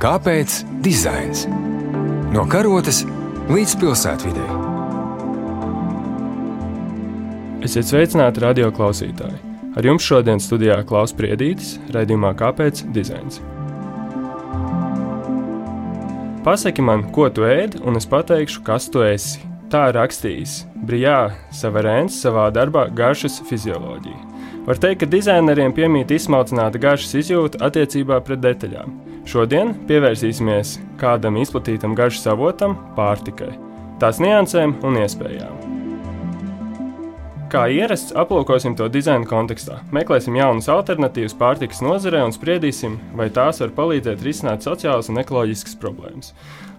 Kāpēc dizains? No karotes līdz pilsētvidē. Esiet sveicināti radio klausītāji! Ar jums šodien studijā Klaus Priedītis, raidījumā Kāpēc dizains? Pasaki man, ko tu ēd, un es pateikšu, kas tu esi. Tā rakstījis Brijā Savarēns savā darbā Garšas fizioloģija. Var teikt, ka dizaineriem piemīt izsmalcināta garšas izjūta attiecībā pret detaļām. Šodien pievērsīsimies kādam izplatītam garšas avotam - pārtikai, tās niansēm un iespējām. Kā ierasts, aplūkosim to dizaina kontekstā, meklēsim jaunas alternatīvas pārtikas nozarē un spriedīsim, vai tās var palīdzēt risināt sociālas un ekoloģiskas problēmas.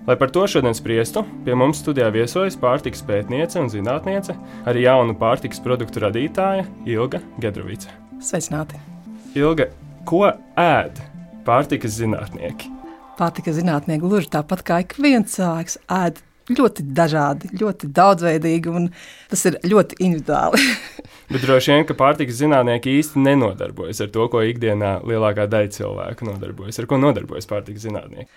Lai par to šodien spriestu, pie mums studijā viesojas pārtikas pētniece un zinātniece, arī jaunu pārtikas produktu radītāja Ilga Gedrovica. Sveicināti! Ilga, ko ēd pārtikas zinātnieki? Pārtikas zinātnieki gluži tāpat kā ik viens cilvēks ēd ļoti dažādi, ļoti daudzveidīgi, un tas ir ļoti individuāli. Bet droši vien, ka pārtikas zinātnieki īsti nenodarbojas ar to, ko ikdienā lielākā daļa cilvēku nodarbojas. Ar ko nodarbojas pārtikas zinātnieki?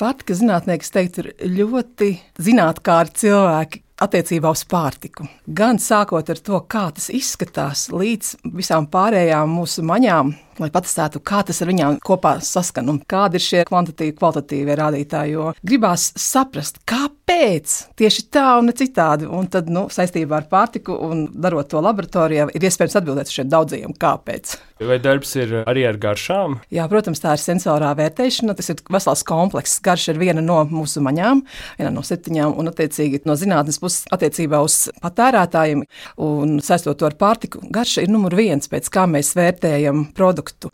Pārtikas zinātnieki, es teiktu, ir ļoti zinātnīgi cilvēki attiecībā uz pārtiku. Gan sākot ar to, kā tas izskatās, līdz visām pārējām mūsu maņām, lai patestētu, kā tas ar viņām kopā saskan un kādi ir šie kvantitīvi, kvalitatīvie rādītāji. Jo gribās saprast, kāpēc tieši tā un ne citādi. Un tad, nu, saistībā ar pārtiku un darot to laboratorijā, ir iespējams atbildēt uz šiem daudziem kāpēc. Vai darbs ir arī ar garšām? Jā, protams, tā ir sensorā vērtēšana. Tas ir vesels komplekss. Garša ir viena no mūsu maņām, viena no septiņām, un attiecīgi no zinātnes puses attiecībā uz patērētājiem un saistot to ar pārtiku. Garša ir numur viens, pēc kā mēs vērtējam produktu produktu.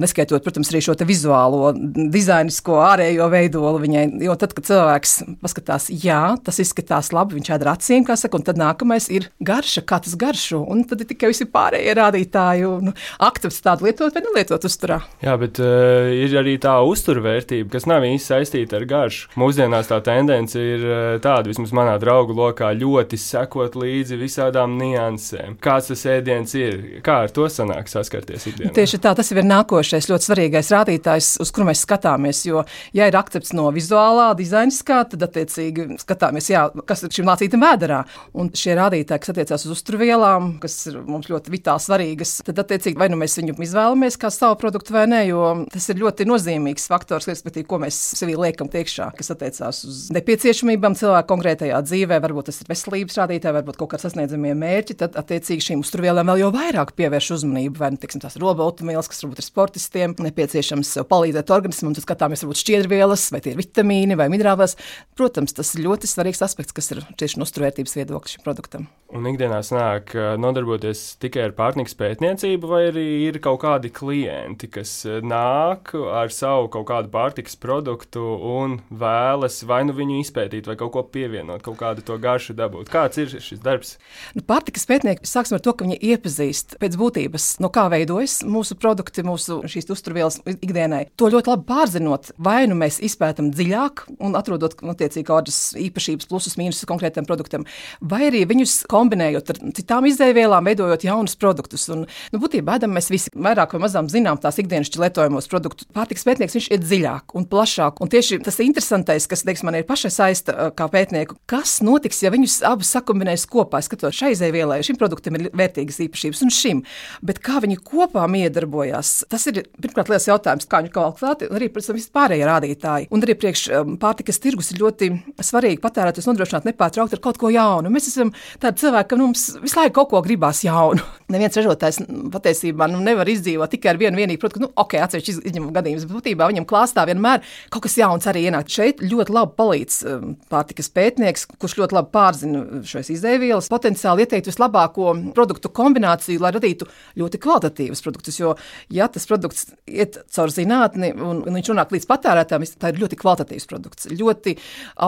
Neskaitot, protams, arī šo vizuālo, dizainisko, ārējo veidolu viņai. Jo tad, kad cilvēks paskatās, jā, tas izskatās labi, viņš ēd ar acīm, kā saka, un tad nākamais ir garša, kā tas garšo. Un tad ir tikai visi pārējie rādītāji, nu, akcepts tādu lietot vai nelietot uzturā. Jā, bet uh, ir arī tā uzturvērtība, kas nav īsti saistīta ar garšu. Mūsdienās tā tendence ir tāda, vismaz manā draugu lokā, ļoti sekot līdzi visādām niansēm. Kāds tas ēdiens ir? Kā ar to sanāk saskarties ikdienā? Tieši tā tas ir nākošais ļoti svarīgais rādītājs, uz kuru mēs skatāmies. Jo, ja ir akcepts no vizuālā, dizainiskā, tad attiecīgi skatāmies, jā, kas ir šim lācītam vēderā. Un šie rādītāji, kas attiecās uz uzturvielām, kas ir mums ļoti vitāli svarīgas, tad attiecīgi vai nu mēs viņu izvēlamies kā savu produktu vai nē, jo tas ir ļoti nozīmīgs faktors, respektīvi, ko mēs sevī liekam iekšā, kas attiecās uz nepieciešamībām cilvēka konkrētajā dzīvē, varbūt tas ir veselības rādītāji, varbūt kaut kāds sasniedzamie mērķi, tad attiecīgi šīm uzturvielām vēl jau vairāk pievērš uzmanību, vai nu, tiksim, tās robotumie vielas, kas varbūt ir sportistiem nepieciešams palīdzēt organismam, tad skatāmies, varbūt šķiedrvielas, vai tie ir vitamīni vai minerālās. Protams, tas ir ļoti svarīgs aspekts, kas ir tieši no uzturvērtības viedokļa šim produktam. Un ikdienā sanāk nodarboties tikai ar pārtikas pētniecību, vai arī ir kaut kādi klienti, kas nāk ar savu kaut kādu pārtikas produktu un vēlas vai nu viņu izpētīt, vai kaut ko pievienot, kaut kādu to garšu dabūt. Kāds ir šis darbs? Nu, pārtikas pētnieki sāksim ar to, ka viņi iepazīst pēc būtības, no kā veidojas mūsu produkti, mūsu šīs uzturvielas ikdienai. To ļoti labi pārzinot, vai nu mēs izpētam dziļāk un atrodot attiecīgi kādas īpašības, plusus, mīnusus konkrētam produktam, vai arī viņus kombinējot ar citām izēvielām, veidojot jaunus produktus. Un, nu, būtībā ēdam mēs visi vairāk vai mazāk zinām tās ikdienas lietojamos produktus. Pārtiks pētnieks viņš ir dziļāk un plašāk. Un tieši tas interesantais, kas teiks, man ir pašai saista kā pētnieku, kas notiks, ja viņus abus sakumbinēs kopā, skatot šai izēvielai, šim produktam ir vērtīgas īpašības un šim. Bet kā viņi kopā miedarbojās, tas ir pirmkārt liels jautājums, kā viņi kvalitāti, un arī, protams, vispārējie rādītāji. Un arī priekš pārtikas tirgus ir ļoti svarīgi patērētājs nodrošināt nepārtraukti ar kaut ko jaunu. Mēs esam tādi cilvēki, ka mums visu laiku kaut ko gribās jaunu. Neviens ražotājs patiesībā nu, nevar izdzīvot tikai ar vienu vienīgu produktu. Nu, ok, atsevišķi izņemumu gadījumus, bet būtībā viņam klāstā vienmēr kaut kas jauns arī ienāk. Šeit ļoti labi palīdz um, pārtikas pētnieks, kurš ļoti labi pārzina šīs izdevības, potenciāli ieteikt vislabāko produktu kombināciju, lai radītu ļoti kvalitatīvus produktus. Jo, ja tas produkts iet caur zinātni un, un viņš nonāk līdz patērētājiem, tā ir ļoti kvalitatīvs produkts, ļoti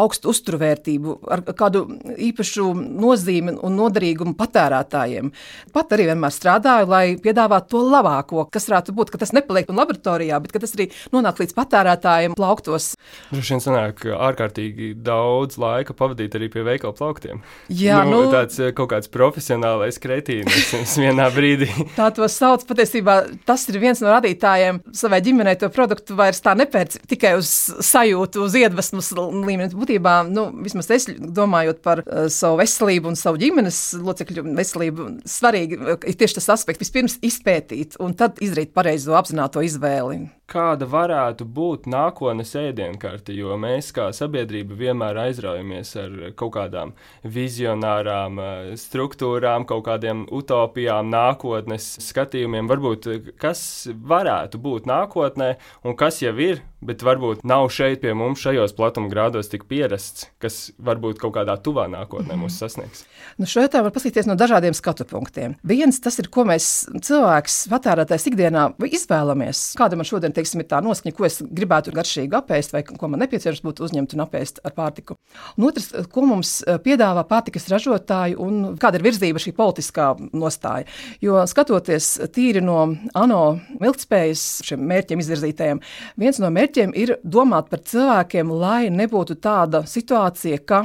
augstu uzturvērtību, ar kādu īpašu nozīmi un noderīgumu patērētājiem. Pat arī vienmēr strādāju, lai piedāvātu to labāko, kas varētu būt, ka tas nepaliek laboratorijā, bet tas arī nonāk līdz patērētājiem plauktos. Droši vien sanāk ārkārtīgi daudz laika pavadīt arī pie veikala plauktiem. Jā, nu, nu, tāds eh, kaut kāds profesionālais kretīnis vienā brīdī. tā to sauc patiesībā. Tas ir viens no radītājiem savai ģimenei to produktu vairs tā nepērc tikai uz sajūtu, uz iedvesmas līmeni. Būtībā, nu, vismaz es domājot par uh, savu veselību un savu ģimenes locekļu veselību, svarīgi ir tieši tas aspekts. Vispirms izpētīt un tad izdarīt pareizo apzināto izvēli kāda varētu būt nākotnes ēdienkarte, jo mēs kā sabiedrība vienmēr aizraujamies ar kaut kādām vizionārām eh, struktūrām, kaut kādiem utopijām, nākotnes skatījumiem. Varbūt kas varētu būt nākotnē un kas jau ir, bet varbūt nav šeit pie mums šajos platumgrādos tik pierasts, kas varbūt kaut kādā tuvā nākotnē mūs sasniegs. Nu, šo jautājumu var paskatīties no dažādiem skatu punktiem. Viens tas ir, ko mēs cilvēks, patērētājs ikdienā izvēlamies. Kāda man šodien teiksim, ir tā noskaņa, ko es gribētu garšīgi apēst, vai ko man nepieciešams būtu uzņemt un apēst ar pārtiku. Un otrs, ko mums eh, piedāvā pārtikas ražotāji un kāda ir virzība šī politiskā nostāja. Jo skatoties tīri no ANO ilgspējas šiem mērķiem izvirzītajiem, viens no mērķiem ir domāt par cilvēkiem, lai nebūtu tāda situācija, ka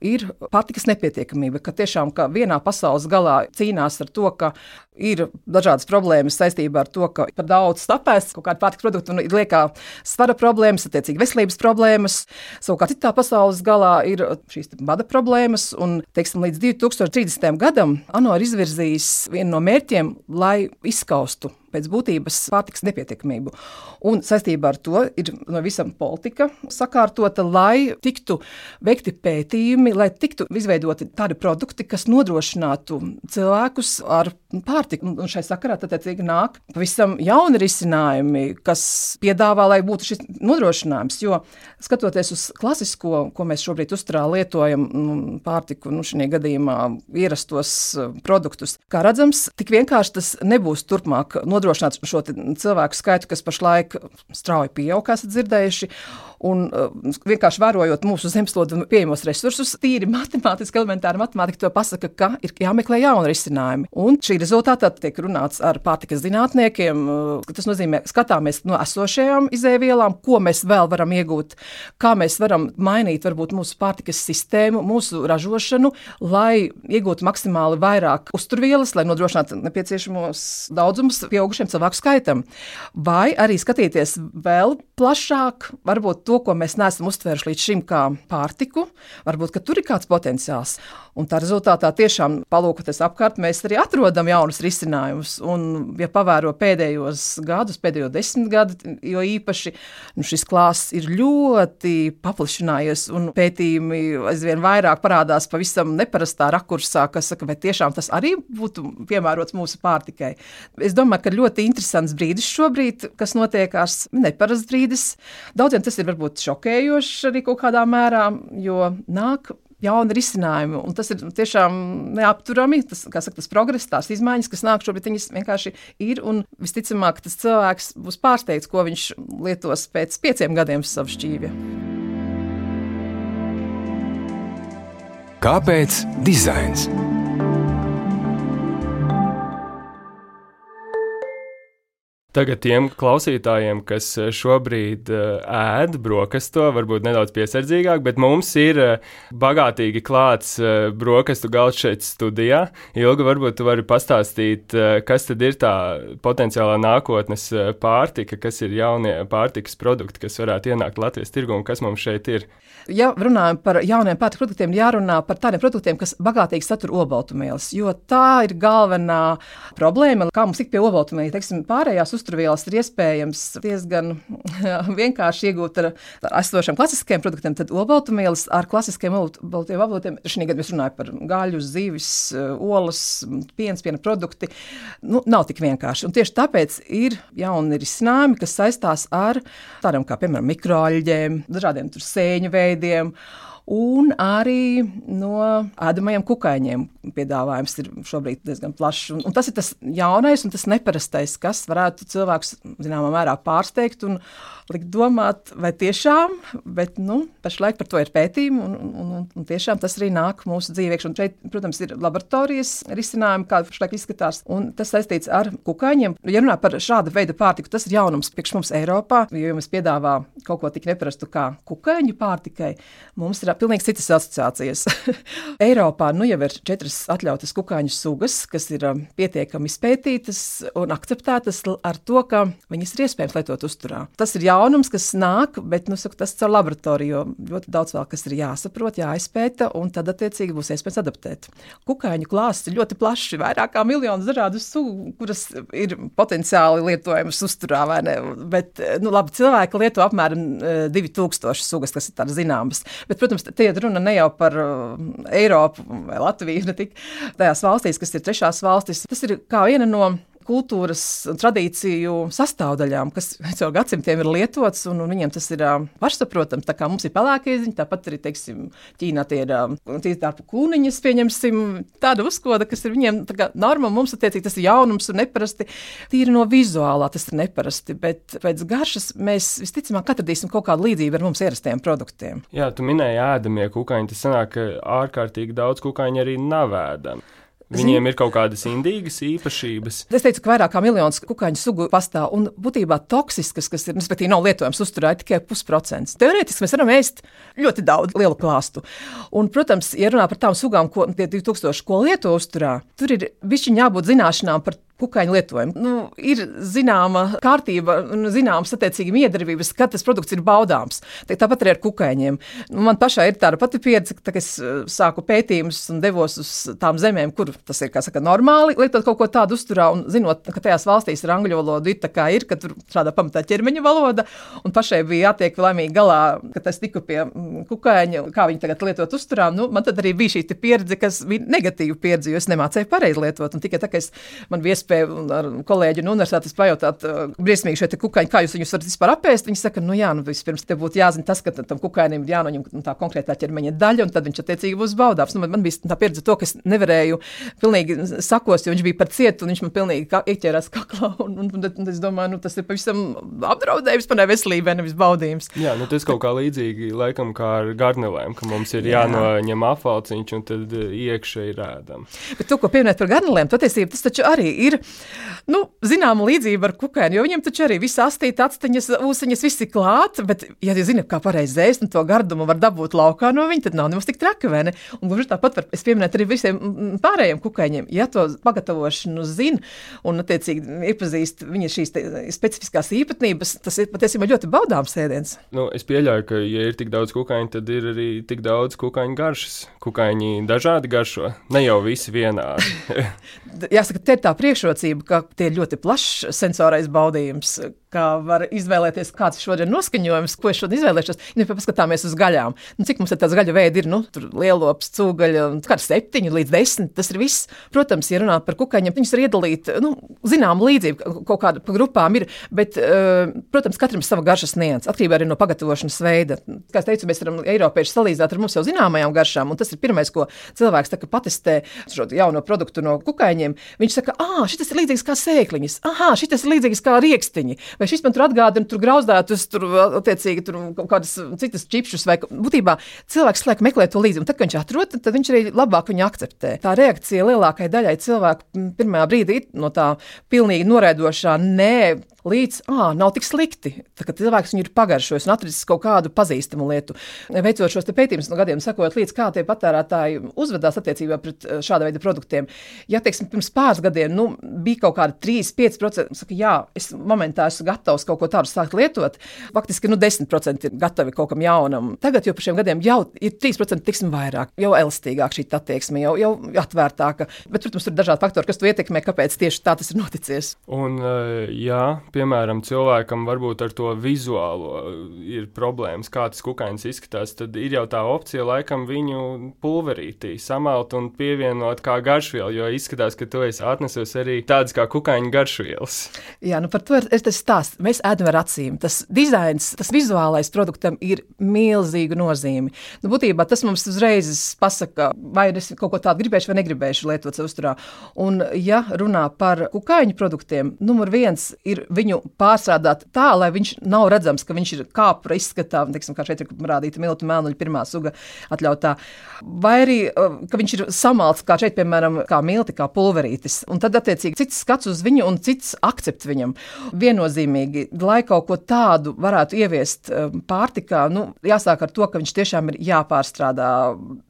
ir pārtikas nepietiekamība, ka tiešām ka vienā pasaules galā cīnās ar to, ka ir dažādas problēmas saistībā ar to, ka par daudz stapēs kaut kāda pārtikas produkta un liekā svara problēmas, attiecīgi veselības problēmas. Savukārt citā pasaules galā ir šīs bada problēmas, un teiksim, līdz 2030. gadam ANO ir izvirzījis vienu no mērķiem, lai izskaustu pēc būtības pārtiks nepietiekamību. Un saistībā ar to ir no visam politika sakārtota, lai tiktu veikti pētījumi, lai tiktu izveidoti tādi produkti, kas nodrošinātu cilvēkus ar pārtiku. Un šai sakarā attiecīgi nāk pavisam jauni risinājumi, kas piedāvā, lai būtu šis nodrošinājums. Jo skatoties uz klasisko, ko mēs šobrīd uzturā lietojam, nu, pārtiku, nu, šajā gadījumā ierastos uh, produktus, kā redzams, tik vienkārši tas nebūs turpmāk nodrošināts nodrošināt šo cilvēku skaitu, kas pašlaik strauji pieaug, kā esat dzirdējuši. Un uh, vienkārši vērojot mūsu zemeslodes pieejamos resursus, tīri matemātiski, elementāri matemātika to pasaka, ka ir jāmeklē jauni risinājumi. Un šī rezultātā tiek runāts ar pārtikas zinātniekiem. Uh, tas nozīmē, skatāmies no esošajām izēvielām, ko mēs vēl varam iegūt, kā mēs varam mainīt varbūt mūsu pārtikas sistēmu, mūsu ražošanu, lai iegūtu maksimāli vairāk uzturvielas, lai nodrošinātu nepieciešamos daudzumus pieaugušiem cilvēku skaitam. Vai arī skatīties vēl plašāk, varbūt to, ko mēs neesam uztvēruši līdz šim kā pārtiku, varbūt tur ir kāds potenciāls. Un tā rezultātā tiešām palūkoties apkārt, mēs arī atrodam jaunus risinājumus. Un, ja pavēro pēdējos gadus, pēdējo desmit gadu, jo īpaši nu, šis klāsts ir ļoti paplašinājies, un pētījumi aizvien vairāk parādās pavisam neparastā rakursā, kas saka, vai tiešām tas arī būtu piemērots mūsu pārtikai. Es domāju, ka ļoti interesants brīdis šobrīd, kas notiekās, neparasts brīdis. Daudziem tas ir varbūt šokējošs arī kaut kādā mērā, jo nāk jauni risinājumi. Un tas ir tiešām neapturami. Tas, saka, tas progress, tās izmaiņas, kas nāk šobrīd, viņas vienkārši ir. Un visticamāk, tas cilvēks būs pārsteigts, ko viņš lietos pēc pieciem gadiem savu šķīvi. Kāpēc dizains? Tagad tiem klausītājiem, kas eh, šobrīd uh, ēd brokastu, varbūt nedaudz piesardzīgāk, bet mums ir uh, bagātīgi klāts brokastu galds šeit studijā. Ilga, varbūt tu vari pastāstīt, kas tad ir tā potenciālā nākotnes pārtika, kas ir jaunie pārtikas produkti, kas varētu ienākt Latvijas tirgu un kas mums šeit ir. Ja runājam par jauniem pārtikas produktiem, jārunā par tādiem produktiem, kas bagātīgi satur olbaltumvielas, jo tā ir galvenā problēma, kā mums tik pie olbaltumvielām, teiksim, pārējās uzturvielas ir iespējams diezgan vienkārši iegūt ar, ar esošiem klasiskiem produktiem, tad olbaltumvielas ar klasiskiem olbaltumiem avotiem, šī gada mēs runājam par gaļu, zivis, olas, piens, piena produkti, nu, nav tik vienkārši. Un tieši tāpēc ir jauni risinājumi, kas saistās ar tādiem kā, piemēram, mikroaļģiem, dažādiem sēņu veidiem. Un arī no ēdamajiem kukaiņiem piedāvājums ir šobrīd diezgan plašs. Un, un tas ir tas jaunais un tas neparastais, kas varētu cilvēkus zināmā mērā pārsteigt un likt domāt, vai tiešām, bet nu, pašlaik par to ir pētījumi, un, un, un, un tiešām tas arī nāk mūsu dzīvē. Šeit, protams, ir laboratorijas risinājumi, kāda pašlaik izskatās, un tas saistīts ar kukaiņiem. Ja runā par šādu veidu pārtiku, tas ir jaunums priekš mums Eiropā, jo mums piedāvā kaut ko tik neparastu kā kukaiņu pārtikai. Mums ir pilnīgi citas asociācijas. Eiropā nu jau ir četras atļautas kukaiņu sugas, kas ir um, pietiekami izpētītas un akceptētas ar to, ka viņas ir iespējams lietot uzturā. Tas ir jautājums jaunums, kas nāk, bet nu, saku, tas caur laboratoriju, jo ļoti daudz vēl kas ir jāsaprot, jāizpēta, un tad attiecīgi būs iespējams adaptēt. Kukaiņu klāsts ir ļoti plašs, vairāk kā miljonus dažādu sugu, kuras ir potenciāli lietojamas uzturā, vai ne? Bet, nu, labi, cilvēki lieto apmēram 2000 eh, sugas, kas ir tādas zināmas. Bet, protams, te ir runa ne jau par uh, Eiropu vai Latviju, ne tik tajās valstīs, kas ir trešās valstis. Tas ir kā viena no kultūras tradīciju sastāvdaļām, kas caur gadsimtiem ir lietots, un, un viņiem tas ir pašsaprotams. Tā kā mums ir pelēkie ziņi, tāpat arī, teiksim, Ķīnā tie ir tīrtāpu kūniņas, pieņemsim, tāda uzkoda, kas ir viņiem kā norma, mums attiecīgi tas ir jaunums un neparasti. Tīri no vizuālā tas ir neparasti, bet pēc garšas mēs visticamāk atradīsim kaut kādu līdzību ar mums ierastiem produktiem. Jā, tu minēji ēdamie kukaiņi, tas sanāk, ka ārkārtīgi daudz kukaiņu arī nav ēdami. Viņiem ir kaut kādas indīgas īpašības. Es teicu, ka vairāk kā miljonus kukaiņu sugu pastāv, un būtībā toksiskas, kas ir, respektīvi, nav lietojams uzturā, tikai pusprocents. Teorētiski mēs varam ēst ļoti daudz lielu klāstu. Un, protams, ja runā par tām sugām, ko tie 2000, ko lieto uzturā, tur ir višķiņā jābūt zināšanām par kukaiņu lietojumu. Nu, ir zināma kārtība zināmas attiecīgi miedarbības, kad tas produkts ir baudāms. Tāpat arī ar kukaiņiem. Nu, man pašai ir tāda pati pieredze, ka es eh, sāku pētījumus un devos uz tām zemēm, kur tas ir saka, normāli lietot kaut ko tādu uzturā, un zinot, ka tajās valstīs ir angļu valoda, ir tā kā ir, ka tur strādā pamatā ķermeņa valoda, un pašai bija jātiek laimīgi galā, kad es tiku pie mm, kukaiņa, kā viņi tagad lietot uzturā. Nu, man tad arī bija šī pieredze, kas bija negatīva pieredze, jo es nemācēju pareizi lietot, un tikai tā, ka es, man bija iespēja ar kolēģi no universitātes pajautāt, uh, briesmīgi šeit kukaiņi, kā jūs viņus varat vispār apēst. Viņi saka, nu jā, nu vispirms te būtu jāzina tas, ka tam kukainim ir jānoņem nu, tā konkrētā ķermeņa daļa, un tad viņš attiecīgi būs baudāms. Nu, man, man bija tā pieredze to, ka es nevarēju pilnīgi sakos, jo viņš bija par cietu, un viņš man pilnīgi ieķērās kaklā, un, un, un, un es domāju, nu tas ir pavisam apdraudējums manai veselībai, nevis baudījums. Jā, nu tas kaut kā līdzīgi laikam kā ar garnelēm, ka mums ir jā. jānoņem apvalciņš, un tad uh, iekšā ir ēdam. Bet to, ko pieminēt par garnelēm, patiesībā tas taču arī ir nu, zināma līdzība ar kukaiņu, jo viņam taču arī viss astīt, atsteņas, ūsuņas, viss ir klāt, bet, ja jūs zināt, kā pareizi ēst un to gardumu var dabūt laukā no viņa, tad nav nemaz tik traki? Un gluži tāpat var, es pieminētu arī visiem pārējiem kukaiņiem, ja to pagatavošanu zina un, attiecīgi, iepazīst viņa šīs specifiskās īpatnības, tas ir patiesībā ļoti baudāms ēdiens. Nu, es pieļauju, ka, ja ir tik daudz kukaiņu, tad ir arī tik daudz kukaiņu garšas. Kukaiņi dažādi garšo, ne jau visi vienādi. Jāsaka, te ir tā priekšrocība, ka tie ir ļoti plašs sensorais baudījums, kā var izvēlēties, kāds ir šodien noskaņojums, ko es šodien izvēlēšos. Ja paskatāmies uz gaļām, nu, cik mums ir tāds gaļu veidi, ir nu, lielops, cūgaļa, kā ar septiņu līdz desmit. Tas ir viss. Protams, ja runā par kukaiņiem, viņus ir iedalīt, nu, zinām, līdzība kaut kāda pa grupām ir, bet, uh, protams, katram ir sava garšas nians, atkarībā arī no pagatavošanas veida. Kā es teicu, mēs varam Eiropieši salīdzināt ar mums jau zināmajām garšām, un tas ir pirmais, ko cilvēks tā, patestē šo jauno produktu no kukaiņiem. Viņš saka, ah, šis ir līdzīgs kā sēkliņas, ah, šis ir līdzīgs kā riekstiņi vai šis man tur atgādina, tur grauzdētus, tur attiecīgi tur kaut kādas citas čipšus, vai būtībā cilvēks slēg meklē to līdzi, un tad, kad viņš atrod, tad viņš arī labāk viņu akceptē. Tā reakcija lielākajai daļai cilvēku pirmajā brīdī no tā pilnīgi noraidošā nē līdz, ah, nav tik slikti. Tad, cilvēks viņu ir pagaršojis un atradzis kaut kādu pazīstamu lietu, veicot šos pētījumus no gadiem, sakot, līdz kā tie patērētāji uzvedās attiecībā pret šāda veida produktiem. Ja, teiksim, pirms pāris gadiem nu, bija kaut kāda 3-5%, saka, jā, es momentā esmu gatavs kaut ko tādu sākt lietot, faktiski nu, 10% ir gatavi kaut kam jaunam. Tagad jau par šiem gadiem jau ir 3% tiksim vairāk, jau elastīgāk šī attieksme, jau, jau atvērtāka. Bet, protams, tur ir dažādi faktori, kas to ietekmē, kāpēc tieši tā tas ir noticis. Un, jā, piemēram, cilvēkam varbūt ar to vizuālo ir problēmas, kā tas kukainis izskatās, tad ir jau tā opcija laikam viņu pulverītī samalt un pievienot kā garšvielu, jo izskatās, ka tu esi atnesis arī tādas kā kukaiņu garšvielas. Jā, nu par to ir tas stāsts. Mēs ēdam ar acīm. Tas dizains, tas vizuālais produktam ir milzīga nozīme. Nu, būtībā tas mums uzreiz pasaka, vai es kaut ko tādu gribēšu vai negribēšu lietot savā uzturā. Un, ja runā par kukaiņu produktiem, numur viens ir viņu pārstrādāt tā, lai viņš nav redzams, ka viņš ir kāpra izskatā, teiksim, kā šeit ir rādīta miltu mēnuļa pirmā suga atļautā, vai arī, uh, ka viņš ir samalts, kā šeit, piemēram, kā milti, kā pulverītis. Un tad, attiecīgi, cits skats uz viņu un cits akcepts viņam. Viennozīmīgi, lai kaut ko tādu varētu ieviest um, pārtikā, nu, jāsāk ar to, ka viņš tiešām ir jāpārstrādā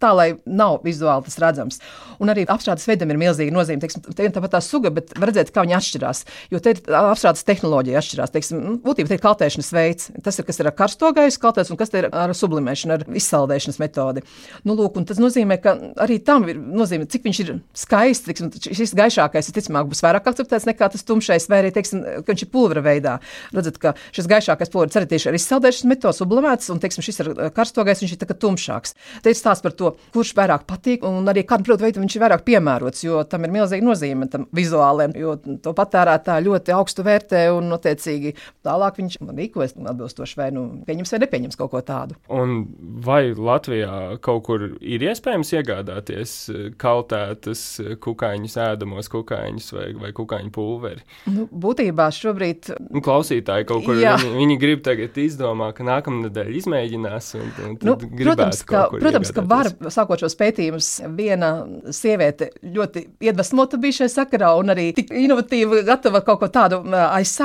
tā, lai nav vizuāli tas redzams. Un arī apstrādes veidam ir milzīga nozīme. Teiksim, te ir tāpat tā suga, bet redzēt, kā viņi atšķirās. Jo te ir apstrādes tehnoloģija atšķirās. Teiksim, nu, būtībā ir kaltēšanas veids. Tas ir, kas ir ar karsto gaisu kaltēts un kas ir ar sublimēšanu, ar izsaldēšanas metodi. Nu, lūk, tas nozīmē, ka arī tam ir nozīme, cik viņš ir skaists. Tiksim, šis gaišākais, ticamāk, būs vairāk akceptēts nekā tas tumšais, vai arī, teiksim, viņš ir pulvera veidā. Redzat, ka šis gaišākais pulveris arī tieši ar izsaldēšanas metodu sublimēts, un, teiksim, šis ar karsto gaisu viņš ir tumšāks. Te ir stāsts par to, kurš vairāk patīk, un arī kādu produktu veidu viņš ir vairāk piemērots, jo tam ir milzīga nozīme tam vizuāliem, jo to patērētāji ļoti augstu vērtē, un, attiecīgi, tālāk viņš rīkojas atbilstoši vai nu pieņems vai nepieņems kaut ko tādu. Un vai Latvijā kaut kur ir iespējams iegādāties kaltētas kukaiņus, ēdamos kukaiņus vai, vai kukaiņu pulveri? Nu, būtībā šobrīd. Nu, klausītāji kaut kur viņi, viņi grib tagad izdomāt, ka nākamnedēļ izmēģinās. Un, un nu, protams, ka, protams ka var, sākot šos pētījumus, viena sieviete ļoti iedvesmota bija šajā sakarā un arī tik inovatīva, gatava kaut ko tādu aizsākt,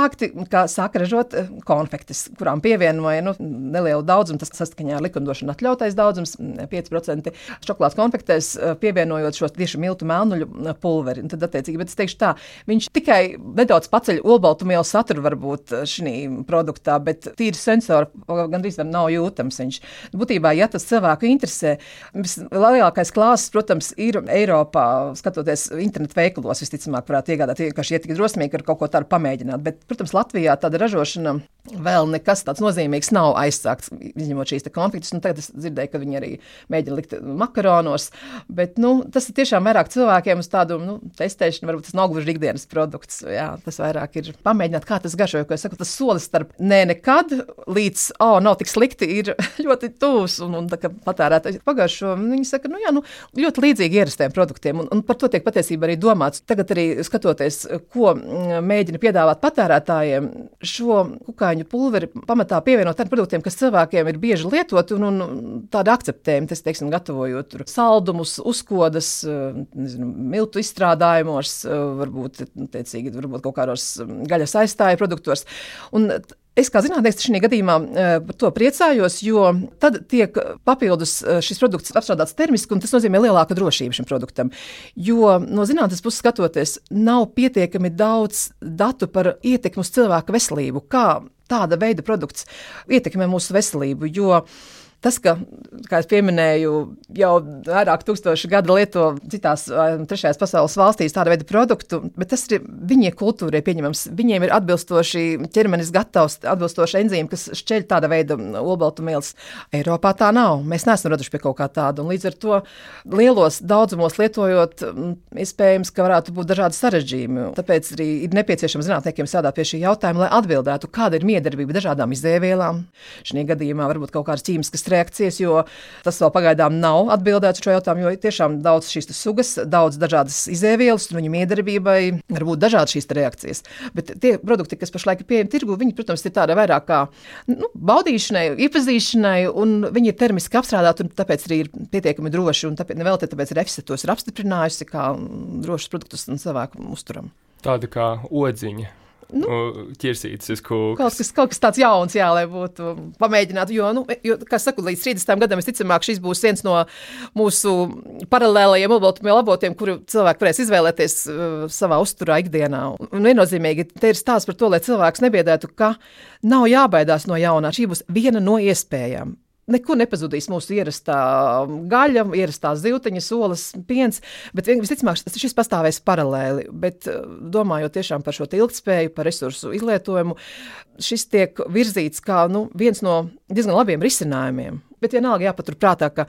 kā sāka ražot konfektes, kurām pievienoja nu, nelielu daudzumu, tas saskaņā ar likumdošanu atļautais daudzums, 5% šokolādes konfektēs, pievienojot šo tieši miltu melnuļu pulveri. Un tad, attiecīgi, bet es teikšu tā, viņš tikai nedaudz paceļ olbaltumielu saturu varbūt šī produktā, bet tīri sensori gandrīz nav jūtams. Viņš. Būtībā, ja tas cilvēku interesē, vislielākais klāsts, protams, ir Eiropā, skatoties internetu veikalos, visticamāk, varētu iegādāt, ka šie tik drosmīgi ar kaut ko tādu pamēģināt. Bet, protams, Latvijā tāda ražošana vēl nekas tāds nozīmīgs nav aizsākts, izņemot šīs konfliktus. Nu, tagad es dzirdēju, ka viņi arī mēģina likt makaronos, bet nu, tas ir tiešām vairāk cilvēkiem uz tādu nu, testēšanu, varbūt tas nav gluži ikdienas produkts. Jā, tas vairāk ir pamēģināt, kā tas garšo, jo, es saku, tas solis starp nē, nekad līdz, oh, nav tik slikti, ir ļoti tūs, un, un patērētāji pagaršo, viņi saka, nu jā, nu, ļoti līdzīgi ierastiem produktiem, un, un par to tiek patiesībā arī domāts. Tagad arī skatoties, ko mm, mēģina piedāvāt patērētājiem, šo kukaiņu kukaiņu pulveri pamatā pievienot tādiem produktiem, kas cilvēkiem ir bieži lietoti un, un tādi akceptējami. Tas, teiksim, gatavojot saldumus, uzkodas, eh, nezinu, miltu izstrādājumos, eh, varbūt, teicīgi, varbūt kaut kādos mm, gaļas aizstāju produktos. Un Es kā zinātnēks šajā gadījumā par to priecājos, jo tad tiek papildus šis produkts apstrādāts termiski, un tas nozīmē lielāku drošību šim produktam. Jo no zinātnes puses skatoties, nav pietiekami daudz datu par ietekmi uz cilvēku veselību, kā tāda veida produkts ietekmē mūsu veselību. Jo Tas, ka, kā jau minēju, jau vairāk tūkstoši gadu lieto citās trešajās pasaules valstīs tādu veidu produktu, bet tas ir viņiem kultūrai pieņemams. Viņiem ir atbilstoši ķermenis gatavs, atbilstoši enzīmi, kas šķeļ tāda veida olbaltumvielas. Eiropā tā nav. Mēs neesam raduši pie kaut kā tāda. Un līdz ar to lielos daudzumos lietojot, iespējams, ka varētu būt dažādi sarežģījumi. Tāpēc arī ir nepieciešams zinātniekiem strādāt pie šī jautājuma, lai atbildētu, kāda ir miedarbība dažādām izēvielām. Šajā gadījumā varbūt kaut kādas ķīmiskas reakcijas, jo tas vēl pagaidām nav atbildēts šo jautājumu, jo tiešām daudz šīs sugas, daudz dažādas izēvielas, un viņu iedarbībai var būt dažādas šīs reakcijas. Bet tie produkti, kas pašlaik ir pieejami tirgu, viņi, protams, ir tādi vairāk kā nu, baudīšanai, iepazīšanai, un viņi ir termiski apstrādāti, un tāpēc arī ir pietiekami droši. Tāpēc, vēl te, tāpēc RFS tos ir apstiprinājusi kā drošus produktus un cilvēku uzturam. Tāda kā odziņa nu, ķirsītas uz kūka. Kaut kas, kaut kas tāds jauns, jā, lai būtu pamēģinātu. Jo, nu, jo, kā saku, līdz 30 gadam, visticamāk, šis būs viens no mūsu paralēlajiem mobilitātes avotiem, kuru cilvēki varēs izvēlēties uh, savā uzturā ikdienā. Un viennozīmīgi te ir stāsts par to, lai cilvēks nebiedētu, ka nav jābaidās no jaunā. Šī būs viena no iespējām. Nekur nepazudīs mūsu ierastā gaļa, ierastā zivtiņa, solis, piens, bet visticamāk šis pastāvēs paralēli. Bet domājot tiešām par šo ilgspēju, par resursu izlietojumu, šis tiek virzīts kā nu, viens no diezgan labiem risinājumiem. Bet vienalga jāpaturprātā, ka,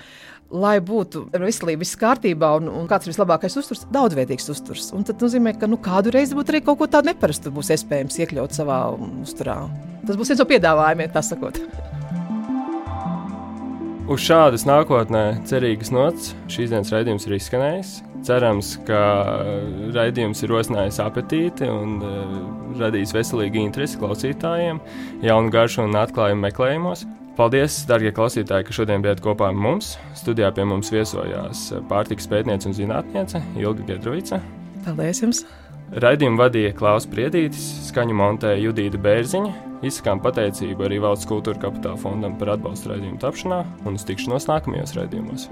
lai būtu veselība, viss kārtībā un, un kāds ir vislabākais uzturs, daudzveidīgs uzturs. Un tas nozīmē, ka nu, kādu reizi būtu arī kaut ko tādu neparastu būs iespējams iekļaut savā uzturā. Tas būs viens no piedāvājumiem, tā sakot. Uz šādas nākotnē cerīgas nots šīs dienas raidījums ir izskanējis. Cerams, ka raidījums ir rosinājis apetīti un uh, radījis veselīgu interesi klausītājiem, jaunu garšu un atklājumu meklējumos. Paldies, darbie klausītāji, ka šodien bijāt kopā ar mums. Studijā pie mums viesojās pārtikas pētniece un zinātniece Ilga Gedrovica. Paldies jums! Raidījumu vadīja Klaus Priedītis, skaņu montēja Judīta Bērziņa. Izsakām pateicību arī Valsts kultūra kapitāla fondam par atbalstu raidījumu tapšanā un uz tikšanos nākamajos raidījumos.